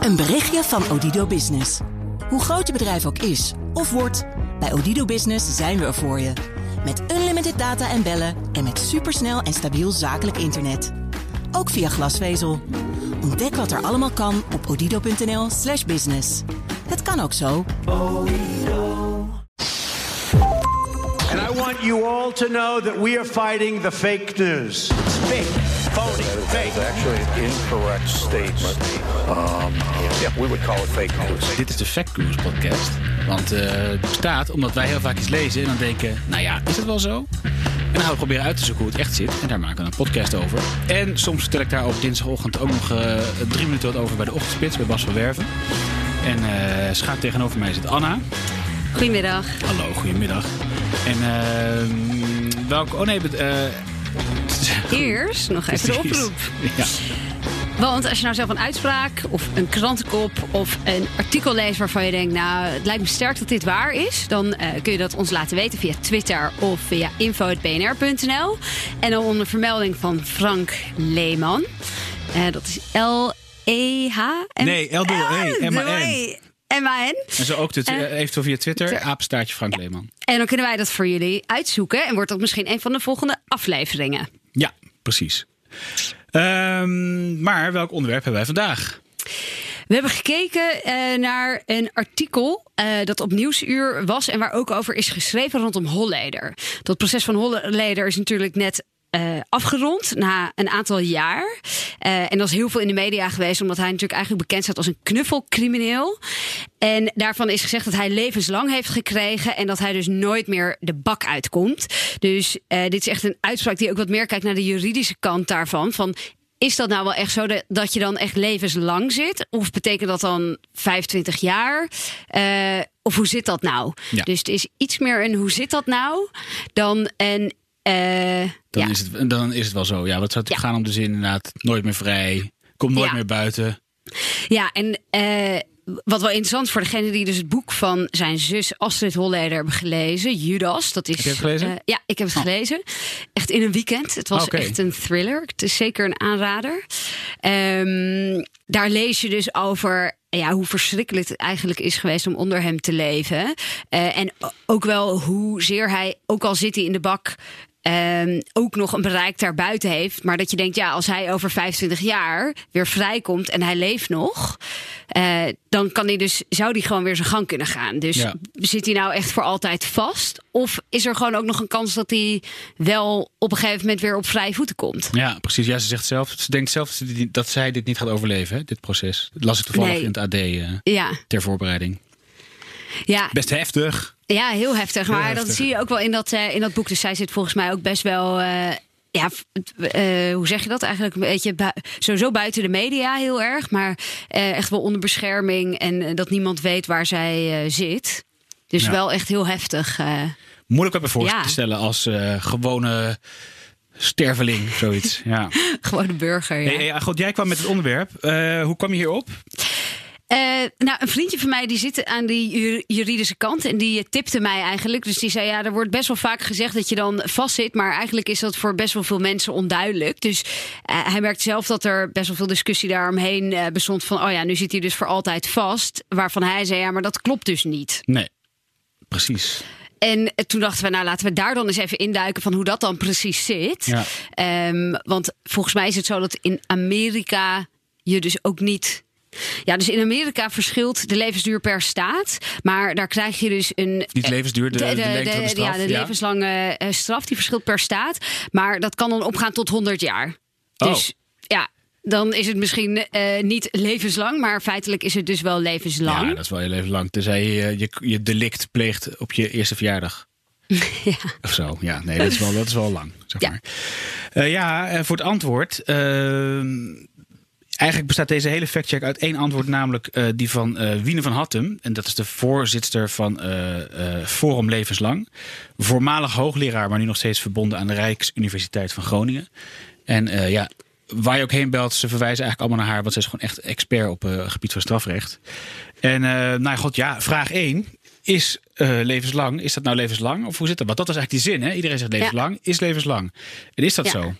Een berichtje van Odido Business. Hoe groot je bedrijf ook is of wordt, bij Odido Business zijn we er voor je. Met unlimited data en bellen en met supersnel en stabiel zakelijk internet. Ook via glasvezel. Ontdek wat er allemaal kan op odido.nl/slash business. Het kan ook zo. And I want you all to know that we are fighting the fake news. It's fake, phony, fake. It's actually an incorrect statement. Um, yeah, we would call it fake news. Dit is de Fact News podcast. Want eh, het bestaat omdat wij heel vaak iets lezen en dan denken, nou ja, is het wel zo? En dan gaan we proberen uit te zoeken hoe het echt zit. En daar maken we een podcast over. En soms vertel ik daar op dinsdagochtend ook nog eh, drie minuten wat over bij de ochtendspits bij Bas van Werven. En uh, schaap tegenover mij zit Anna. Goedemiddag. Hallo, goedemiddag. En uh, welke... Oh nee, uh, Eerst nog even de oproep. Ja. Want als je nou zelf een uitspraak of een krantenkop of een artikel leest waarvan je denkt, nou, het lijkt me sterk dat dit waar is, dan uh, kun je dat ons laten weten via Twitter of via info.bnr.nl. En dan onder vermelding van Frank Leeman. Uh, dat is L-E-H. Nee, L-E-M-A-N. M-A-N. En zo ook uh, eventueel via Twitter, apenstaartje Frank ja. Leeman. En dan kunnen wij dat voor jullie uitzoeken en wordt dat misschien een van de volgende afleveringen. Ja, precies. Um, maar welk onderwerp hebben wij vandaag? We hebben gekeken uh, naar een artikel uh, dat op Nieuwsuur was en waar ook over is geschreven rondom Holleder. Dat proces van Holleder is natuurlijk net uh, afgerond na een aantal jaar. Uh, en dat is heel veel in de media geweest, omdat hij natuurlijk eigenlijk bekend staat als een knuffelcrimineel. En daarvan is gezegd dat hij levenslang heeft gekregen en dat hij dus nooit meer de bak uitkomt. Dus uh, dit is echt een uitspraak die ook wat meer kijkt naar de juridische kant daarvan. Van is dat nou wel echt zo dat, dat je dan echt levenslang zit? Of betekent dat dan 25 jaar? Uh, of hoe zit dat nou? Ja. Dus het is iets meer een hoe zit dat nou dan een. Uh, dan, ja. is het, dan is het wel zo. Ja, wat zou het ja. gaan om de zin inderdaad? Nooit meer vrij. Komt nooit Ja. meer buiten. Ja, en uh, wat wel interessant voor degene die dus het boek van zijn zus Astrid Holleder hebben gelezen, Judas. Dat is, Heb je het gelezen? Uh, ja, ik heb het Oh. gelezen. Echt in een weekend. Het was Oh, echt een thriller. Het is zeker een aanrader. Um, daar lees je dus over ja, hoe verschrikkelijk het eigenlijk is geweest om onder hem te leven. Uh, en ook wel hoezeer hij, ook al zit hij in de bak. Um, ook nog een bereik daarbuiten heeft. Maar dat je denkt, ja, als hij over 25 jaar weer vrijkomt en hij leeft nog. Uh, dan kan hij dus, zou hij gewoon weer zijn gang kunnen gaan. Dus Ja. zit hij nou echt voor altijd vast? Of is er gewoon ook nog een kans dat hij wel op een gegeven moment weer op vrije voeten komt? Ja, precies. Ja, ze zegt zelf. Ze denkt zelf dat, zij dit niet gaat overleven, hè, dit proces. Dat las ik toevallig Nee. in het AD eh, Ja, ter voorbereiding. ja, Best heftig. Ja heel heftig. Heel maar heftig. dat zie je ook wel in dat, uh, in dat boek. Dus zij zit volgens mij ook best wel. Uh, ja, uh, hoe zeg je dat eigenlijk? Een beetje bu sowieso buiten de media heel erg. Maar echt wel onder bescherming. En dat niemand weet waar zij zit. Dus Ja. wel echt heel heftig. Moeilijk me voor Ja. te stellen als eh, gewone sterveling, zoiets. Ja. gewone burger. Ja. Hey, hey, ah, goed, jij kwam met het onderwerp. Eh, hoe kwam je hierop? Uh, nou, een vriendje van mij die zit aan die ju- juridische kant en die tipte mij eigenlijk. Dus die zei: Ja, er wordt best wel vaak gezegd dat je dan vastzit, maar eigenlijk is dat voor best wel veel mensen onduidelijk. Dus uh, hij merkte zelf dat er best wel veel discussie daaromheen uh, bestond van: Oh ja, nu zit hij dus voor altijd vast. Waarvan hij zei: Ja, maar dat klopt dus niet. Nee, precies. En toen dachten we, nou laten we daar dan eens even induiken van hoe dat dan precies zit. Ja. Um, want volgens mij is het zo dat in Amerika je dus ook niet. Ja, dus in Amerika verschilt de levensduur per staat. Maar daar krijg je dus een. Niet levensduur, de, de, de lengte van de straf. Ja, de levenslange uh, straf, die verschilt per staat. Maar dat kan dan opgaan tot 100 jaar. Dus oh. ja, dan is het misschien uh, niet levenslang, maar feitelijk is het dus wel levenslang. Ja, dat is wel heel levenslang. Tenzij je je, je delict pleegt op je eerste verjaardag. ja. Of zo. Ja, nee, dat is wel, dat is wel lang. Zeg Ja. maar. Uh, ja, voor het antwoord. Uh, eigenlijk bestaat deze hele factcheck uit één antwoord, namelijk uh, die van uh, Wiene van Hattem. En dat is de voorzitter van uh, Forum Levenslang. Voormalig hoogleraar, maar nu nog steeds verbonden aan de Rijksuniversiteit van Groningen. En ja, waar je ook heen belt, ze verwijzen eigenlijk allemaal naar haar, want ze is gewoon echt expert op het gebied van strafrecht. En nou god, ja, vraag 1. Is levenslang, is dat nou levenslang? Of hoe zit dat? Want dat is eigenlijk die zin, hè? Iedereen zegt levenslang, ja. is levenslang. En is dat Ja. zo?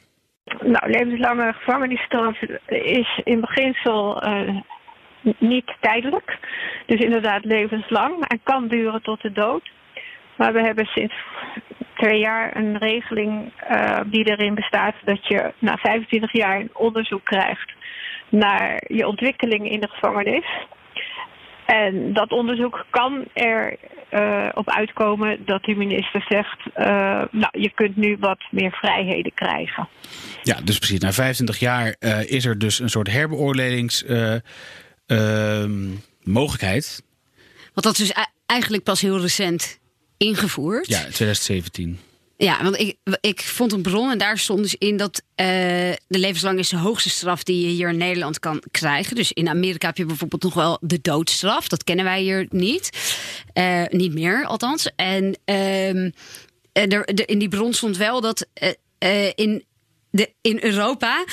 Nou, levenslange gevangenisstraf is in beginsel uh, niet tijdelijk. Dus inderdaad levenslang en kan duren tot de dood. Maar we hebben sinds twee jaar een regeling uh, die erin bestaat dat je na 25 jaar een onderzoek krijgt naar je ontwikkeling in de gevangenis. En dat onderzoek kan er uh, op uitkomen dat de minister zegt: uh, Nou, je kunt nu wat meer vrijheden krijgen. Ja, dus precies. Na 25 jaar uh, is er dus een soort herbeoordelingsmogelijkheid. Want dat is dus eigenlijk pas heel recent ingevoerd. Ja, 2017. Ja, want ik, ik vond een bron en daar stond dus in dat uh, de levenslang is de hoogste straf die je hier in Nederland kan krijgen. Dus in Amerika heb je bijvoorbeeld nog wel de doodstraf. Dat kennen wij hier niet. Uh, niet meer, althans. En er, de, in die bron stond wel dat uh, in, de, in Europa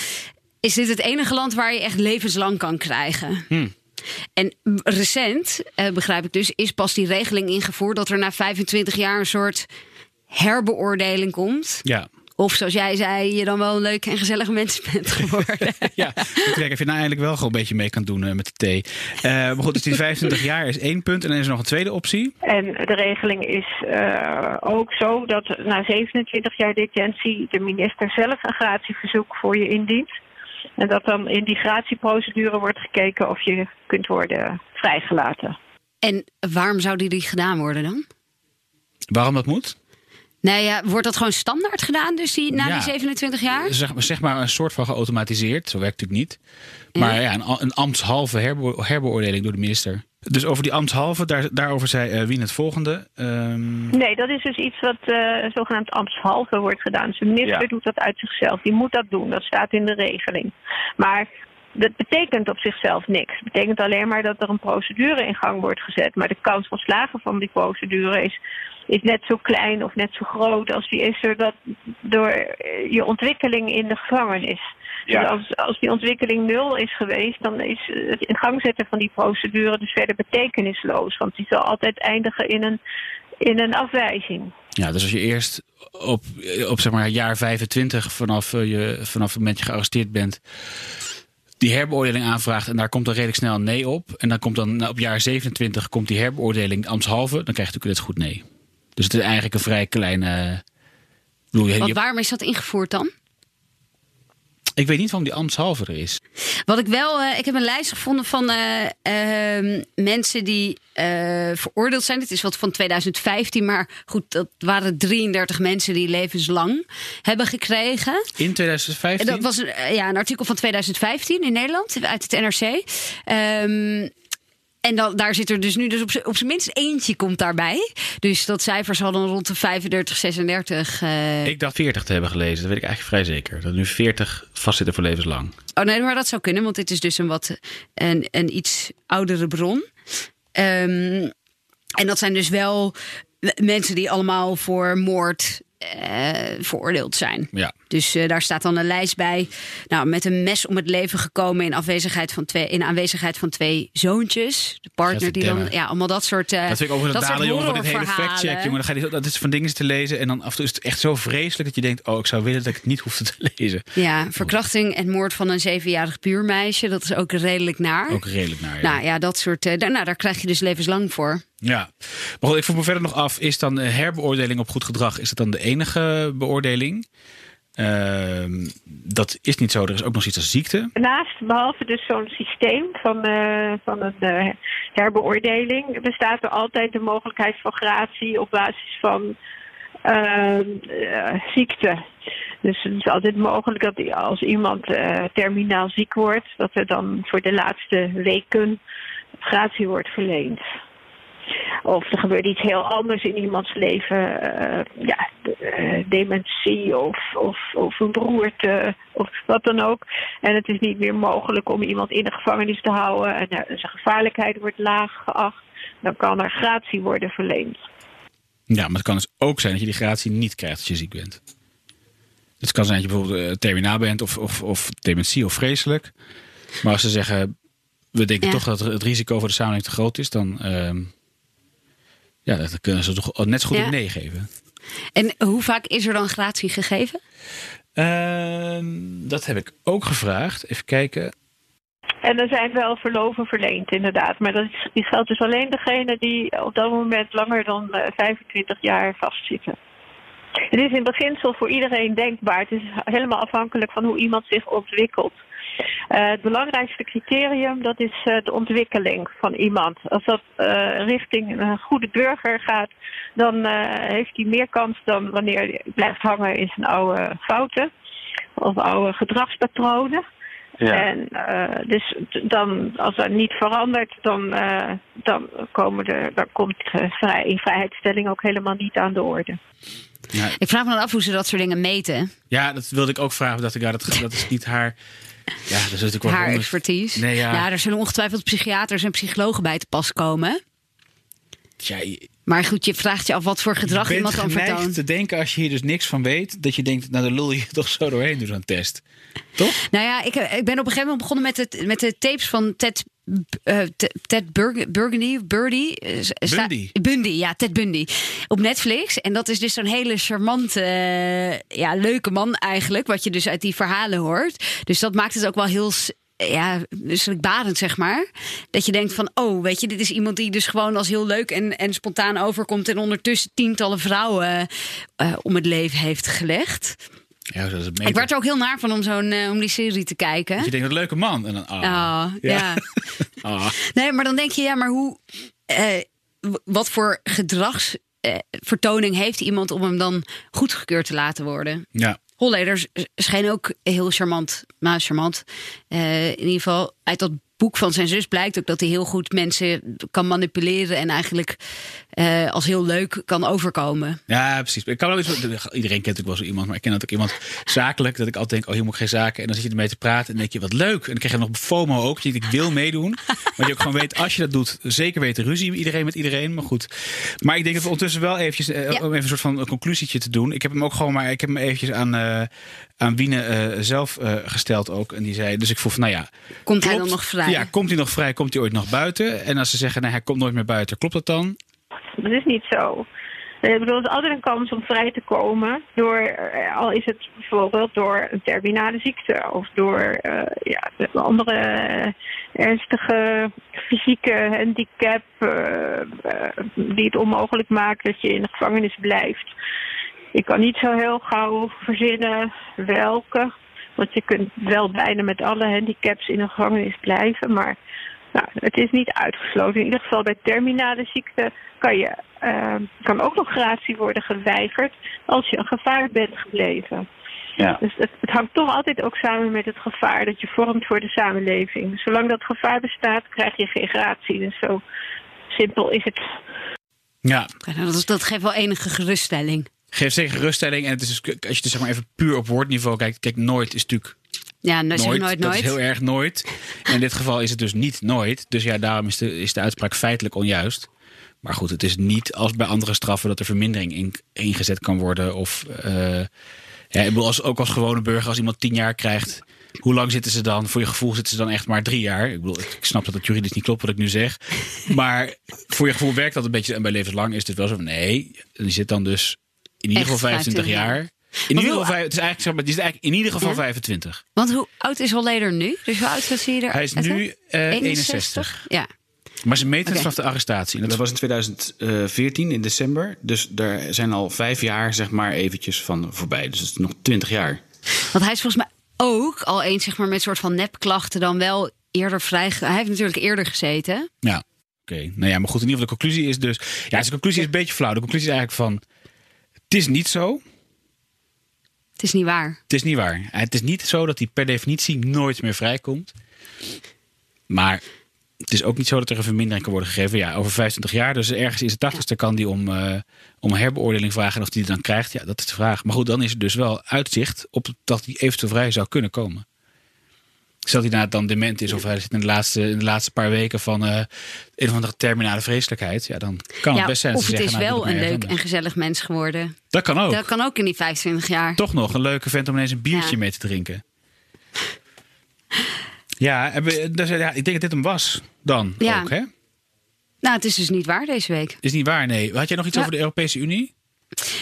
is dit het enige land waar je echt levenslang kan krijgen. Hmm. En recent, begrijp ik dus, is pas die regeling ingevoerd dat er na 25 jaar een soort herbeoordeling komt. Ja. Of zoals jij zei, je dan wel een leuke en gezellige mens bent geworden. ja, ik denk of je nou eigenlijk wel gewoon een beetje mee kan doen uh, met de thee. Uh, maar goed, dus die 25 jaar is één punt. En dan is er nog een tweede optie. En de regeling is uh, ook zo dat na 27 jaar detentie de minister zelf een gratieverzoek voor je indient. En dat dan in die gratieprocedure wordt gekeken of je kunt worden vrijgelaten. En waarom zou die, die gedaan worden dan? Waarom dat moet? Nou ja, wordt dat gewoon standaard gedaan, dus die, na ja, die 27 jaar? Zeg, zeg, maar een soort van geautomatiseerd. Zo werkt het natuurlijk niet. Maar ja, ja een, een ambtshalve herbe, herbeoordeling door de minister. Dus over die ambtshalve, daar, daarover zei uh, Wien het volgende. Um... Nee, dat is dus iets wat uh, zogenaamd ambtshalve wordt gedaan. Dus de minister ja. doet dat uit zichzelf. Die moet dat doen. Dat staat in de regeling. Maar dat betekent op zichzelf niks. Het betekent alleen maar dat er een procedure in gang wordt gezet. Maar de kans van slagen van die procedure is is net zo klein of net zo groot als die is er dat door je ontwikkeling in de gevangenis. Ja. Dus als, als die ontwikkeling nul is geweest, dan is het in gang zetten van die procedure dus verder betekenisloos. Want die zal altijd eindigen in een, in een afwijzing. Ja, dus als je eerst op, op zeg maar jaar 25 vanaf, je, vanaf het moment je gearresteerd bent die herbeoordeling aanvraagt en daar komt dan redelijk snel een nee op. En dan komt dan op jaar 27 komt die herbeoordeling ambtshalve, dan krijg je natuurlijk net goed nee. Dus het is eigenlijk een vrij kleine. Bedoel, Want waarom is dat ingevoerd dan? Ik weet niet waarom die ambtshalve er is. Wat ik wel, uh, ik heb een lijst gevonden van uh, uh, mensen die veroordeeld zijn. Het is wat van 2015, maar goed, dat waren 33 mensen die levenslang hebben gekregen. In 2015? Dat was een, ja, een artikel van 2015 in Nederland uit het NRC. Um, en dan, daar zit er dus nu dus op, op zijn minst eentje komt daarbij. Dus dat cijfer zal dan rond de 35, 36. Uh... Ik dacht 40 te hebben gelezen. Dat weet ik eigenlijk vrij zeker. Dat nu 40 vastzitten voor levenslang. Oh nee, maar dat zou kunnen. Want dit is dus een wat een, een iets oudere bron. Um, en dat zijn dus wel mensen die allemaal voor moord uh, veroordeeld zijn. Ja. Dus uh, daar staat dan een lijst bij. Nou, met een mes om het leven gekomen in, afwezigheid van twee, in aanwezigheid van twee zoontjes. De partner die dan. Ja, allemaal dat soort. Uh, dat vind ik over dat dalen, jongen, dit hele factcheck, jongen. Dan ga je, dat is van dingen te lezen. En dan af en toe is het echt zo vreselijk dat je denkt: oh, ik zou willen dat ik het niet hoefde te lezen. Ja, verkrachting en moord van een zevenjarig puurmeisje. Dat is ook redelijk naar. Ook redelijk naar. Ja. Nou ja, dat soort. Uh, nou, daar krijg je dus levenslang voor. Ja, maar goed, ik vroeg me verder nog af: is dan herbeoordeling op goed gedrag? Is dat dan de enige beoordeling? Uh, dat is niet zo. Er is ook nog iets als ziekte. Naast, behalve dus zo'n systeem van, uh, van een uh, herbeoordeling, bestaat er altijd de mogelijkheid van gratie op basis van ziekte. Dus het is altijd mogelijk dat als iemand terminaal ziek wordt, dat er dan voor de laatste weken gratie wordt verleend. Of er gebeurt iets heel anders in iemands leven. Uh, ja, uh, dementie of, of, of een beroerte of wat dan ook. En het is niet meer mogelijk om iemand in de gevangenis te houden. En uh, zijn gevaarlijkheid wordt laag geacht. Dan kan er gratie worden verleend. Ja, maar het kan dus ook zijn dat je die gratie niet krijgt als je ziek bent. Het kan zijn dat je bijvoorbeeld terminaal bent of, of, of dementie of vreselijk. Maar als ze zeggen, we denken ja. toch dat het risico voor de samenleving te groot is, dan ehm, ja, dat kunnen ze toch net zo goed ja. een nee geven. En hoe vaak is er dan gratie gegeven? Uh, dat heb ik ook gevraagd. Even kijken. En er zijn wel verloven verleend, inderdaad. Maar dat is, die geldt dus alleen degene die op dat moment langer dan 25 jaar vastzitten. Het is in beginsel voor iedereen denkbaar. Het is helemaal afhankelijk van hoe iemand zich ontwikkelt. Uh, het belangrijkste criterium dat is uh, de ontwikkeling van iemand. Als dat uh, richting een goede burger gaat, dan heeft hij meer kans dan wanneer hij blijft hangen in zijn oude fouten of oude gedragspatronen. Ja. En dus dan, als dat niet verandert, dan, dan, komen de, dan komt vrij, in vrijheidsstelling ook helemaal niet aan de orde. Ja. Ik vraag me dan af hoe ze dat soort dingen meten. Ja, dat wilde ik ook vragen. Dat, ik, ja, dat, dat is niet haar. Ja, dat is natuurlijk wel haar expertise. Nee, ja. ja, er zullen ongetwijfeld psychiaters en psychologen bij te pas komen. Ja, maar goed, je vraagt je af wat voor gedrag iemand kan vertonen. te denken als je hier dus niks van weet, dat je denkt, nou dan lul je toch zo doorheen door zo'n test. Toch? Nou ja, ik, ik ben op een gegeven moment begonnen met, het, met de tapes van Ted uh, Ted Burgundy, Birdie, uh, Bundy. Bundy, ja, Ted Bundy. Op Netflix. En dat is dus zo'n hele charmante, uh, ja, leuke man eigenlijk. Wat je dus uit die verhalen hoort. Dus dat maakt het ook wel heel ja, barend zeg maar. Dat je denkt van, oh, weet je, dit is iemand die dus gewoon als heel leuk en, en spontaan overkomt... en ondertussen tientallen vrouwen uh, om het leven heeft gelegd. Ja, dat is het ik werd er ook heel naar van om, zo'n, uh, om die serie te kijken. je denkt, een leuke man. En dan, ah, oh, ja. oh. Nee, maar dan denk je, ja, maar hoe... Uh, wat voor gedragsvertoning heeft iemand om hem dan goedgekeurd te laten worden? Ja. Holleders schijnen ook heel charmant, maar charmant. Uh, in ieder geval uit dat boek van zijn zus blijkt ook dat hij heel goed mensen kan manipuleren en eigenlijk uh, als heel leuk kan overkomen. Ja, precies. Ik kan wel iets, iedereen kent ook wel zo iemand, maar ik ken dat ook iemand zakelijk dat ik altijd denk, oh hier moet ik geen zaken. En dan zit je ermee te praten en denk je, wat leuk. En dan krijg je nog FOMO ook, je ik wil meedoen. Maar je ook gewoon weet, als je dat doet, zeker weten ruzie iedereen met iedereen. Maar goed. Maar ik denk dat we ondertussen wel eventjes, uh, om even een soort van een conclusietje te doen. Ik heb hem ook gewoon maar, ik heb hem eventjes aan, uh, aan Wiene zelf gesteld ook. En die zei, dus ik voel van, nou ja. Komt hij dan nog vrij? Ja, komt hij nog vrij? Komt hij ooit nog buiten? En als ze zeggen, nee, hij komt nooit meer buiten, klopt dat dan? Dat is niet zo. Ik bedoel, er is altijd een kans om vrij te komen. Door, eh, al is het bijvoorbeeld door een terminale ziekte of door uh, ja, andere ernstige fysieke handicap uh, die het onmogelijk maakt dat je in de gevangenis blijft. Ik kan niet zo heel gauw verzinnen welke. Want je kunt wel bijna met alle handicaps in een gevangenis blijven. Maar nou, het is niet uitgesloten. In ieder geval bij terminale ziekte kan, je, uh, kan ook nog gratie worden geweigerd als je een gevaar bent gebleven. Ja. Dus het, het, hangt toch altijd ook samen met het gevaar dat je vormt voor de samenleving. Zolang dat gevaar bestaat, krijg je geen gratie. Dus zo simpel is het. Ja. Nou, dat, dat geeft wel enige geruststelling. Geeft zeker geruststelling. En het is, dus, als je dus zeg maar even puur op woordniveau kijkt, kijk, nooit is natuurlijk ja, nooit, nooit, nooit. Dat is heel erg nooit. En in dit geval is het dus niet nooit. Dus ja, daarom is de, is de uitspraak feitelijk onjuist. Maar goed, het is niet als bij andere straffen dat er vermindering in, ingezet kan worden. Of uh, ja, ik bedoel, als, ook als gewone burger, als iemand tien jaar krijgt. Hoe lang zitten ze dan? Voor je gevoel zitten ze dan echt maar drie jaar. Ik bedoel, ik snap dat het juridisch niet klopt wat ik nu zeg. Maar voor je gevoel werkt dat een beetje. En bij levenslang is het wel zo van nee. Die zit dan dus in ieder geval 25 jaar. In ieder, geval, het is eigenlijk, zeg maar, het is eigenlijk in ieder geval 25. Want hoe oud is Holleder nu? Dus hoe oud is hij er? Hij is nu uh, 61. 61. Ja. Maar ze meten okay. vanaf de arrestatie. dat, was in 2014 in december. Dus daar zijn al vijf jaar zeg maar eventjes van voorbij. Dus het is nog 20 jaar. Want hij is volgens mij ook al eens zeg maar, met soort van nepklachten dan wel eerder vrij. Hij heeft natuurlijk eerder gezeten. Ja. Oké, nou ja, maar goed, in ieder geval de conclusie is dus... Ja, de conclusie is een beetje flauw. De conclusie is eigenlijk van... Het is niet zo het is niet waar. Het is niet waar. Het is niet zo dat hij per definitie nooit meer vrijkomt. Maar het is ook niet zo dat er een vermindering kan worden gegeven. Ja, over 25 jaar, dus ergens is het 80 kan die om, uh, om herbeoordeling vragen. En of die dan krijgt, ja, dat is de vraag. Maar goed, dan is er dus wel uitzicht op dat hij eventueel vrij zou kunnen komen. Stel hij dan dement is of hij zit in de laatste, in de laatste paar weken van uh, een of andere terminale vreselijkheid. Ja, dan kan het best zijn. Of het is nou, wel een leuk en gezellig mens geworden. Dat kan ook. Dat kan ook in die 25 jaar. Toch nog een leuke vent om ineens een biertje mee te drinken. ja, dus, ja, ik denk dat dit hem was dan ja. ook, hè? Nou, het is dus niet waar deze week. Is niet waar, nee. Had jij nog iets over de Europese Unie?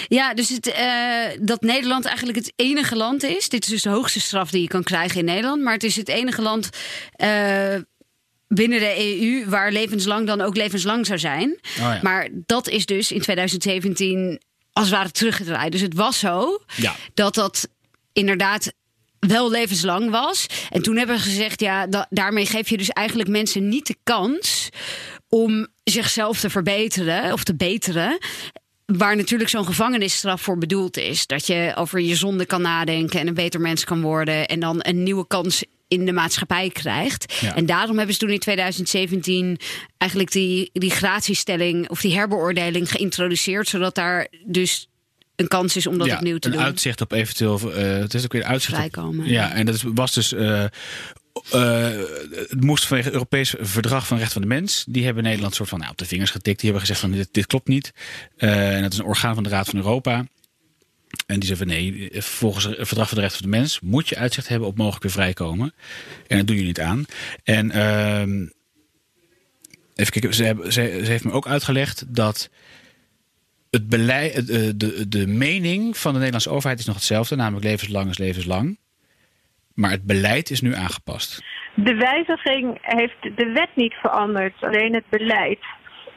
Ja, dus het, uh, dat Nederland eigenlijk het enige land is. Dit is dus de hoogste straf die je kan krijgen in Nederland. Maar het is het enige land. Uh, binnen de EU, waar levenslang dan ook levenslang zou zijn. Oh ja. Maar dat is dus in 2017 als het ware teruggedraaid. Dus het was zo ja. dat dat inderdaad wel levenslang was. En toen hebben we gezegd, ja, daarmee geef je dus eigenlijk mensen niet de kans om zichzelf te verbeteren of te beteren. Waar natuurlijk zo'n gevangenisstraf voor bedoeld is. Dat je over je zonde kan nadenken en een beter mens kan worden. En dan een nieuwe kans in de maatschappij krijgt. En daarom hebben ze toen in 2017 eigenlijk die, die gratiestelling of die herbeoordeling geïntroduceerd. Zodat daar dus een kans is om dat opnieuw te een doen. Een uitzicht op eventueel. Uh, het is ook weer een uitzicht. Vrijkomen. Op, ja, en dat was dus. Uh, uh, het moest vanwege het Europees Verdrag van Recht van de Mens. Die hebben Nederland soort van nou, op de vingers getikt. Die hebben gezegd van dit, dit klopt niet. en dat is een orgaan van de Raad van Europa. En die zei van nee, volgens het Verdrag van de Rechten van de Mens moet je uitzicht hebben op mogelijk weer vrijkomen. En dat doe je niet aan. En uh, even kijken, ze, heeft me ook uitgelegd dat het beleid, de, de, de mening van de Nederlandse overheid is nog hetzelfde, namelijk levenslang is levenslang. Maar het beleid is nu aangepast. De wijziging heeft de wet niet veranderd, alleen het beleid.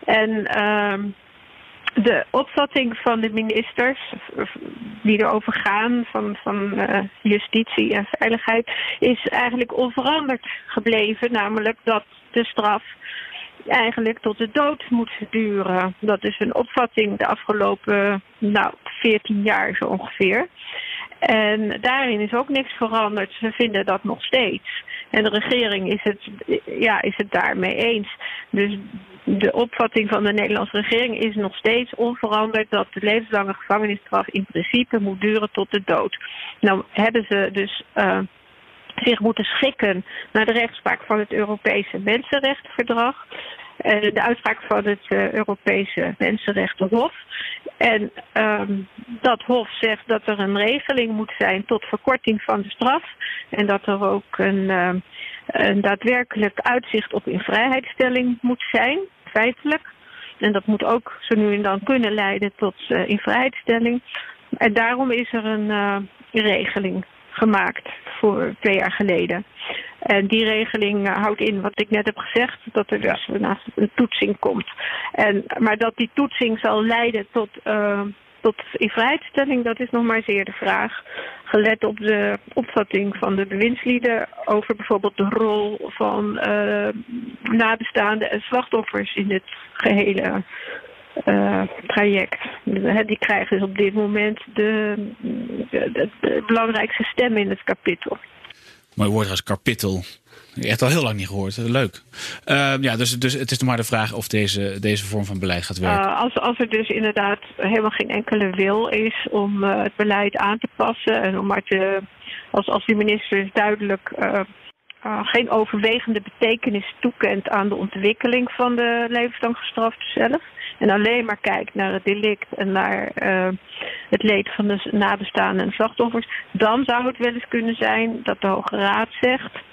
En uh, de opvatting van de ministers die erover gaan, van, van uh, justitie en veiligheid, is eigenlijk onveranderd gebleven. Namelijk dat de straf eigenlijk tot de dood moet duren. Dat is een opvatting de afgelopen nou, 14 jaar zo ongeveer. En daarin is ook niks veranderd. Ze vinden dat nog steeds. En de regering is het, ja, is het daarmee eens. Dus de opvatting van de Nederlandse regering is nog steeds onveranderd dat de levenslange gevangenisstraf in principe moet duren tot de dood. Nou hebben ze dus uh, zich moeten schikken naar de rechtspraak van het Europese Mensenrechtenverdrag. Uh, de uitspraak van het uh, Europese Mensenrechtenhof. En um, dat Hof zegt dat er een regeling moet zijn tot verkorting van de straf. En dat er ook een, uh, een daadwerkelijk uitzicht op invrijheidstelling moet zijn feitelijk. En dat moet ook zo nu en dan kunnen leiden tot uh, invrijheidstelling. En daarom is er een uh, regeling gemaakt voor twee jaar geleden. En die regeling houdt in wat ik net heb gezegd, dat er dus naast een toetsing komt. En, maar dat die toetsing zal leiden tot tot in vrijstelling, dat is nog maar zeer de vraag. Gelet op de opvatting van de bewindslieden over bijvoorbeeld de rol van uh, nabestaanden en slachtoffers in het gehele uh, traject. Die krijgen dus op dit moment de, de, de, de belangrijkste stem in het kapitel. Mooi woord als kapitel. Echt al heel lang niet gehoord. Leuk. Uh, ja, dus, dus het is maar de vraag of deze, deze vorm van beleid gaat werken. Uh, als, als er dus inderdaad helemaal geen enkele wil is om uh, het beleid aan te passen en om maar te, als, als die minister duidelijk geen overwegende betekenis toekent aan de ontwikkeling van de levenslang gestrafte zelf. En alleen maar kijkt naar het delict en naar het leed van de nabestaanden en slachtoffers. Dan zou het wel eens kunnen zijn dat de Hoge Raad zegt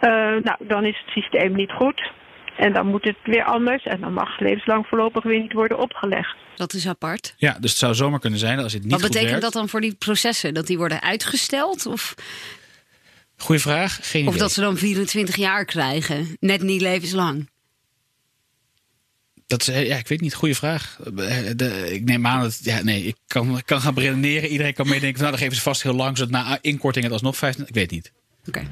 uh, nou, dan is het systeem niet goed. En dan moet het weer anders. En dan mag levenslang voorlopig weer niet worden opgelegd. Dat is apart. Ja, dus het zou zomaar kunnen zijn als het niet Wat goed betekent werkt. dat dan voor die processen? Dat die worden uitgesteld? Of, Goeie vraag. Geen of idee. dat ze dan 24 jaar krijgen? Net niet levenslang. Dat is, ja, ik weet niet. Goede vraag. De, ik neem aan dat. Ja, nee, ik kan, kan gaan redeneren. Iedereen kan meedenken. van, Nou, dan geven ze vast heel lang. Zodat na inkorting het alsnog 15. Ik weet niet. Oké.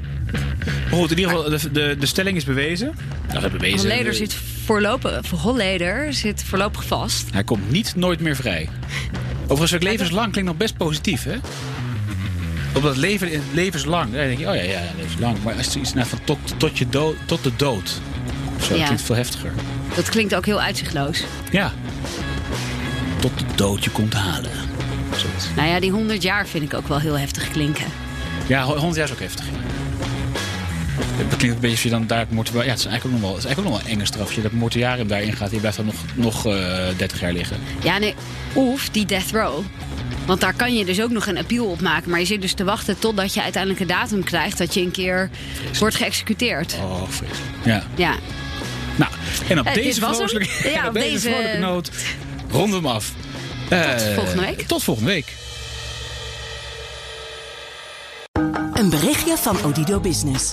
Maar goed, in ieder geval, de, de, de stelling is bewezen. Nou, dat bewezen. Holleder zit voorlopig, Holleder zit voorlopig vast. Hij komt niet nooit meer vrij. Overigens, ook levenslang klinkt nog best positief, hè? Op dat leven, levenslang, dan denk je, oh ja, ja, levenslang. Maar als het iets naar van tot, tot, je dood, tot de dood. Zo, Ja. klinkt veel heftiger. Dat klinkt ook heel uitzichtloos. Ja. Tot de dood je komt halen. Zoiets. Nou ja, die 100 jaar vind ik ook wel heel heftig klinken. Ja, 100 jaar is ook heftig. ja. Het klinkt een beetje als je dan daar het. Ja, het is eigenlijk ook nog wel, het is eigenlijk ook nog wel een enge straf. Als je dat mortuarium daarin gaat, die blijft dan nog, nog eh 30 jaar liggen. Ja, nee. Of die death row. Want daar kan je dus ook nog een appeal op maken. Maar je zit dus te wachten totdat je uiteindelijk een datum krijgt dat je een keer wordt geëxecuteerd. Oh, vreselijk. Ja. Ja. Nou, en op Eh, deze vrolijke, Ja, op deze deze- vrolijke noot ronden we hem af. Eh, volgende week. Tot volgende week. Een berichtje van Odido Business.